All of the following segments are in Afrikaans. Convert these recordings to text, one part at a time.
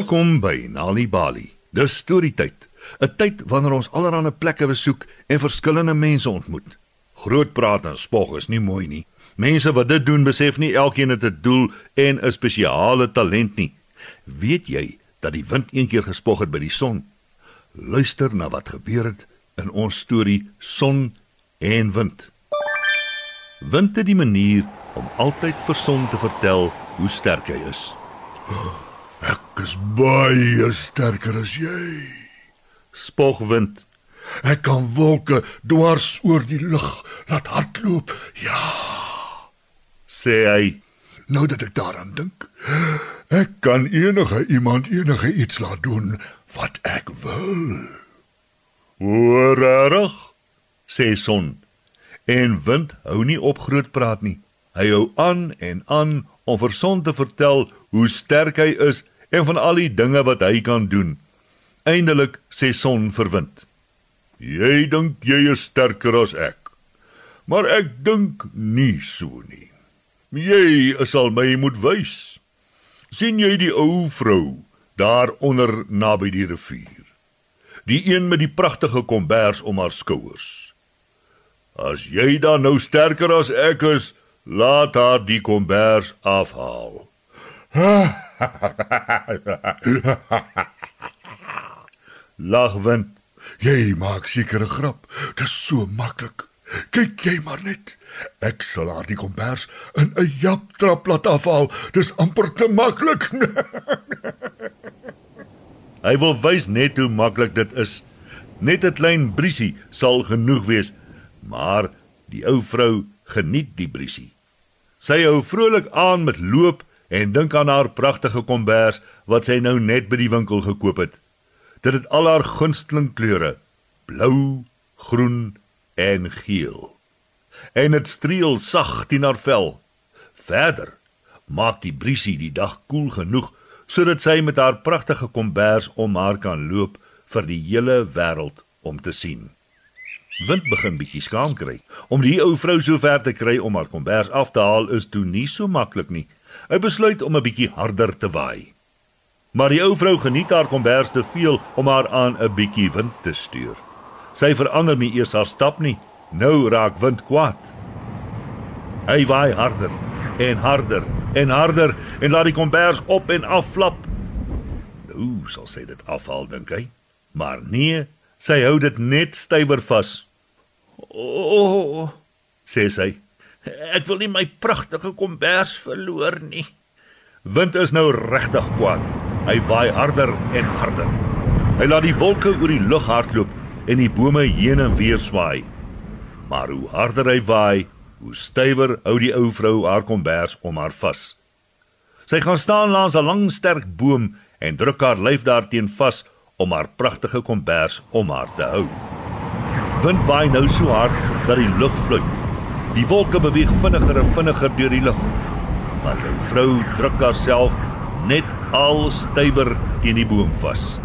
Welkom by Nali Bali. Dis storietyd. 'n Tyd wanneer ons allerlei plekke besoek en verskillende mense ontmoet. Groot praat en spog is nie mooi nie. Mense wat dit doen, besef nie elkeen het 'n doel en 'n spesiale talent nie. Weet jy dat die wind eendag gespog het by die son? Luister na wat gebeur het in ons storie Son en Wind. Wind het die manier om altyd vir son te vertel hoe sterk hy is. Is baie sterker as jy. Spog wind. Ek kan wolke dwars oor die lug laat hardloop. Ja, sê hy. nou dat ek daaraan dink, ek kan enige iemand enige iets laat doen wat ek wil. "O, regtig?" sê son. En wind hou nie op groot praat nie. Hy hou aan en aan om vir son te vertel hoe sterk hy is en van al die dinge wat hy kan doen. Eindelik sê son vir wind: "Jy dink jy is sterker as ek, maar ek dink nie so nie. Jy sal my moet wys. sien jy die ou vrou daar onder naby die rivier? Die een met die pragtige kombers om haar skouers. As jy dan nou sterker as ek is, laat haar die kombers afhaal." Wind. Jy maak seker 'n grap. Dis so maklik. Kyk jy maar net. Ek sal haar die kombers in 'n jap trap laat afhaal. Dis amper te maklik. Hy wil wys net hoe maklik dit is. Net 'n klein briesie sal genoeg wees, maar die ou vrou geniet die briesie. Sy hou vrolik aan met loop en dink aan haar pragtige kombers wat sy nou net by die winkel gekoop het. Dit het al haar gunsteling kleure: blou, groen en geel. En dit streel sag teen haar vel. Verder maak die briesie die dag koel genoeg sodat sy met haar pragtige kombers om haar kan loop vir die hele wêreld om te sien. Wind begin bietjie skaam kry. Om die ou vrou so ver te kry om haar kombers af te haal is toe nie so maklik nie. Hy besluit om 'n bietjie harder te waai. Maar die ou vrou geniet haar kombers te veel om haar aan 'n bietjie wind te stuur. Sy verander nie eers haar stap nie. Nou raak wind kwaad. Hy waai harder en harder en harder en laat die kombers op en af flap. Nou sal sy dit afhaal dink hy. Maar nee, sy hou dit net stywer vas. O, oh, sê sy. Ek wil nie my pragtige kombers verloor nie. Wind is nou regtig kwaad. Hy waai harder en harder. Hy laat die wolke oor die lug hardloop en die bome heen en weer swaai. Maar hoe harder hy waai, hoe stywer hou die ou vrou haar kombers om haar vas. Sy gaan staan langs 'n lang sterk boom en druk haar lyf daarteen vas om haar pragtige kombers om haar te hou. Wind waai nou so hard dat die lug vloei. Die wolke beweeg vinniger en vinniger deur die lug. Maar die vrou druk haarself net al stywer teen die boom vas.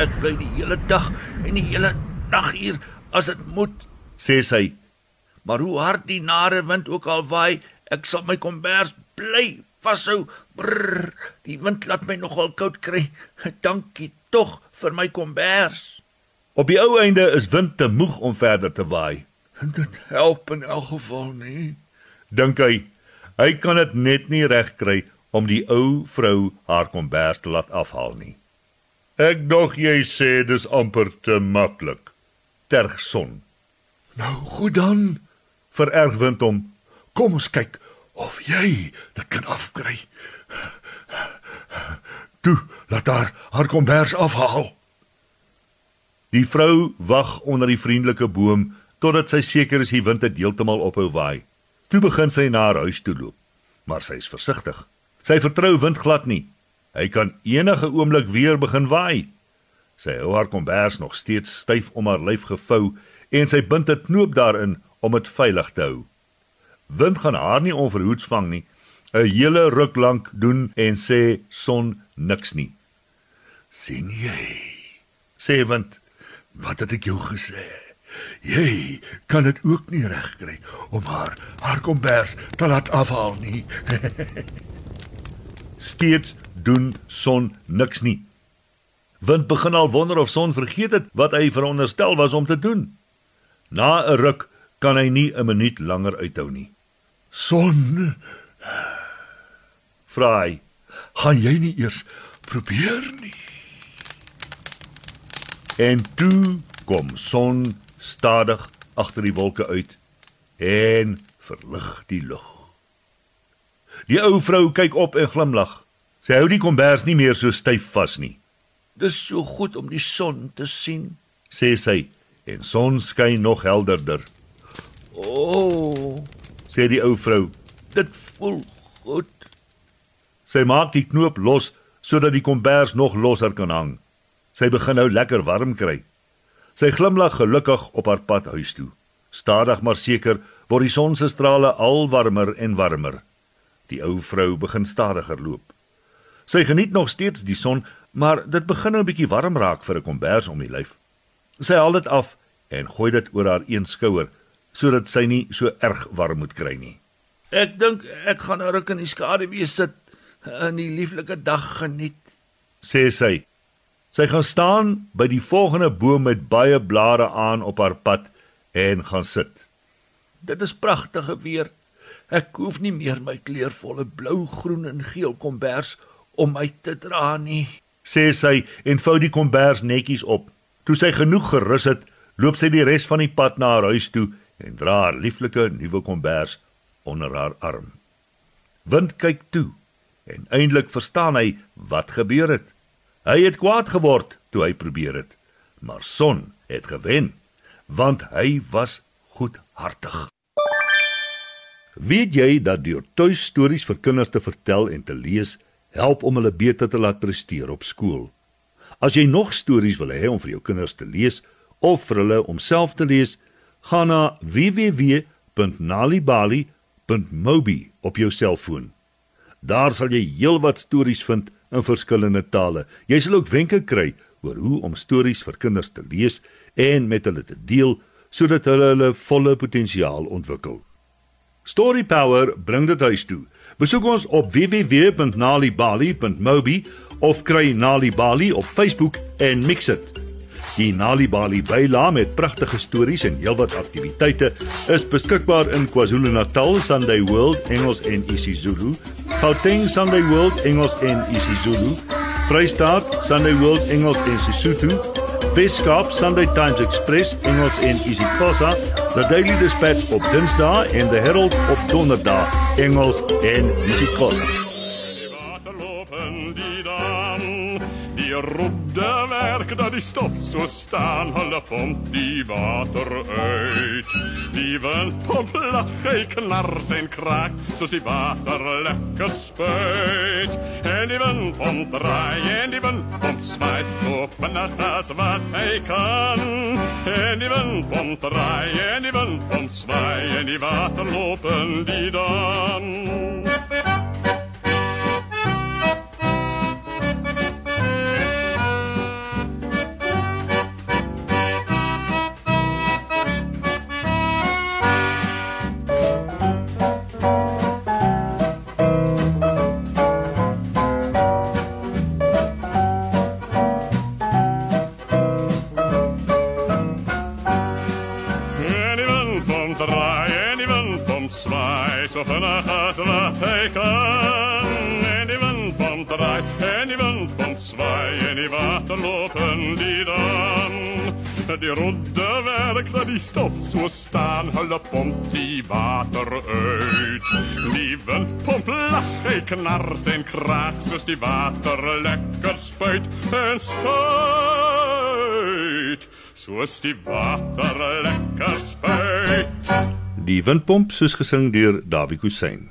Ek bly die hele dag en die hele nag hier as dit moet, sê sy. Maar hoe hard die nare wind ook al waai, ek sal my kombers bly vashou. Brrr, die wind laat my nogal koud kry. Dankie tog vir my kombers. Op die ou einde is wind te moeg om verder te waai. Dit help in elk geval nie. Dink hy, hy kan dit net nie reg kry om die ou vrou haar kombers te laat afhaal nie. Ek dog jy sê dis amper te maklik. Terg son. Nou goed dan, Vererg wind hom. kom ons kyk of jy dit kan afkry. Toe, laat haar haar kombers afhaal. Die vrou wag onder die vriendelike boom totdat sy seker is die wind het heeltemal ophou waai. Toe begin sy na haar huis toe loop, maar sy is versigtig. Sy vertrou wind glad nie. Hy kan enige oomblik weer begin waai. Sy hou haar kombers nog steeds styf om haar lyf gevou en sy bind 'n knoop daarin om dit veilig te hou. Wind gaan haar nie onverhoeds vang nie. 'n Hele ruk lank doen en sê son niks nie. sien jy? Sê wind, Wat het ek jou gesê? Jy kan dit ook nie regkry om haar haar kombers te laat afhaal nie. steeds doen son niks nie. Wind begin al wonder of son vergeet het wat hy veronderstel was om te doen. Na 'n ruk kan hy nie 'n minuut langer uithou nie. Son, Vra hy: gaan jy nie eers probeer nie? En toe kom son stadig agter die wolke uit en verlig die lug. Die ou vrou kyk op en glimlag. Sy hou die kombers nie meer so styf vas nie. Dis so goed om die son te sien, sê sy, en son skyn nog helderder. O, oh, sê die ou vrou, dit voel goed. Sy maak die knoop los sodat die kombers nog losser kan hang. Sy begin nou lekker warm kry. Sy glimlag gelukkig op haar pad huis toe. Stadig maar seker word die son se strale al warmer en warmer. Die ou vrou begin stadiger loop. Sy geniet nog steeds die son, maar dit begin nou 'n bietjie warm raak vir 'n kombers om die lyf. Sy haal dit af en gooi dit oor haar een skouer sodat sy nie so erg warm moet kry nie. Ek dink ek gaan 'n ruk in die skaduwee sit en die lieflike dag geniet, sê sy. Sy gaan staan by die volgende boom met baie blare aan op haar pad en gaan sit. Dit is pragtige weer. Ek hoef nie meer my kleurvolle blou, groen en geel kombers om my te dra nie, sê sy en vou die kombers netjies op. Toe sy genoeg gerus het, loop sy die res van die pad na haar huis toe en dra haar lieflike nuwe kombers onder haar arm. Wind kyk toe en eindelik verstaan hy wat gebeur het. Hy het kwaad geword toe hy probeer het, maar Son het gewen want hy was goedhartig. Weet jy dat deur tuistories vir kinders te vertel en te lees help om hulle beter te laat presteer op skool? As jy nog stories wil hê om vir jou kinders te lees of vir hulle om self te lees, gaan na www.nalibali.mobi op jou selfoon. Daar sal jy heelwat stories vind in verskillende tale. Jy sal ook wenke kry oor hoe om stories vir kinders te lees en met hulle te deel sodat hulle hulle volle potensiaal ontwikkel. Story Power bring dit huis toe. Besoek ons op www.nalibali.mobi of kry Nali Bali op Facebook en mix dit. Die Nali Bali byla met pragtige stories en heelwat aktiwiteite is beskikbaar in KwaZulu-Natal Sunday World Engels en isiZulu, Gauteng Sunday World Engels en isiZulu, Vrystaat Sunday World Engels en Sesotho, Weskaap Sunday Times Express Engels en isiXhosa, The Daily Dispatch op Dinsdae en The Herald op Donderdae Engels en isiXhosa. Die werk dat die stof so staan Hulle pomp die water uit Die wind pomp lach, hy knars en kraak Soos die water lekker spuit En die wind pomp draai en wind pomp smaai So vinnig as wat hy kan. En die wind pomp draai en die wind pomp smaai En die water lopen die dan wind pomp draai en die wind pomp swaai So vinnig as wat hy kan. En die wind pomp draai en die wind pomp swaai En die water lopen die dan. Die rodde werk dat die stof so staan Hulle pomp die water uit. Die wind pomp lach, hy knars en kraak Soos die water lekker spuit en spuit Soos die water lekker spuit Die windpomp soos gesing deur Dawie Kosyn.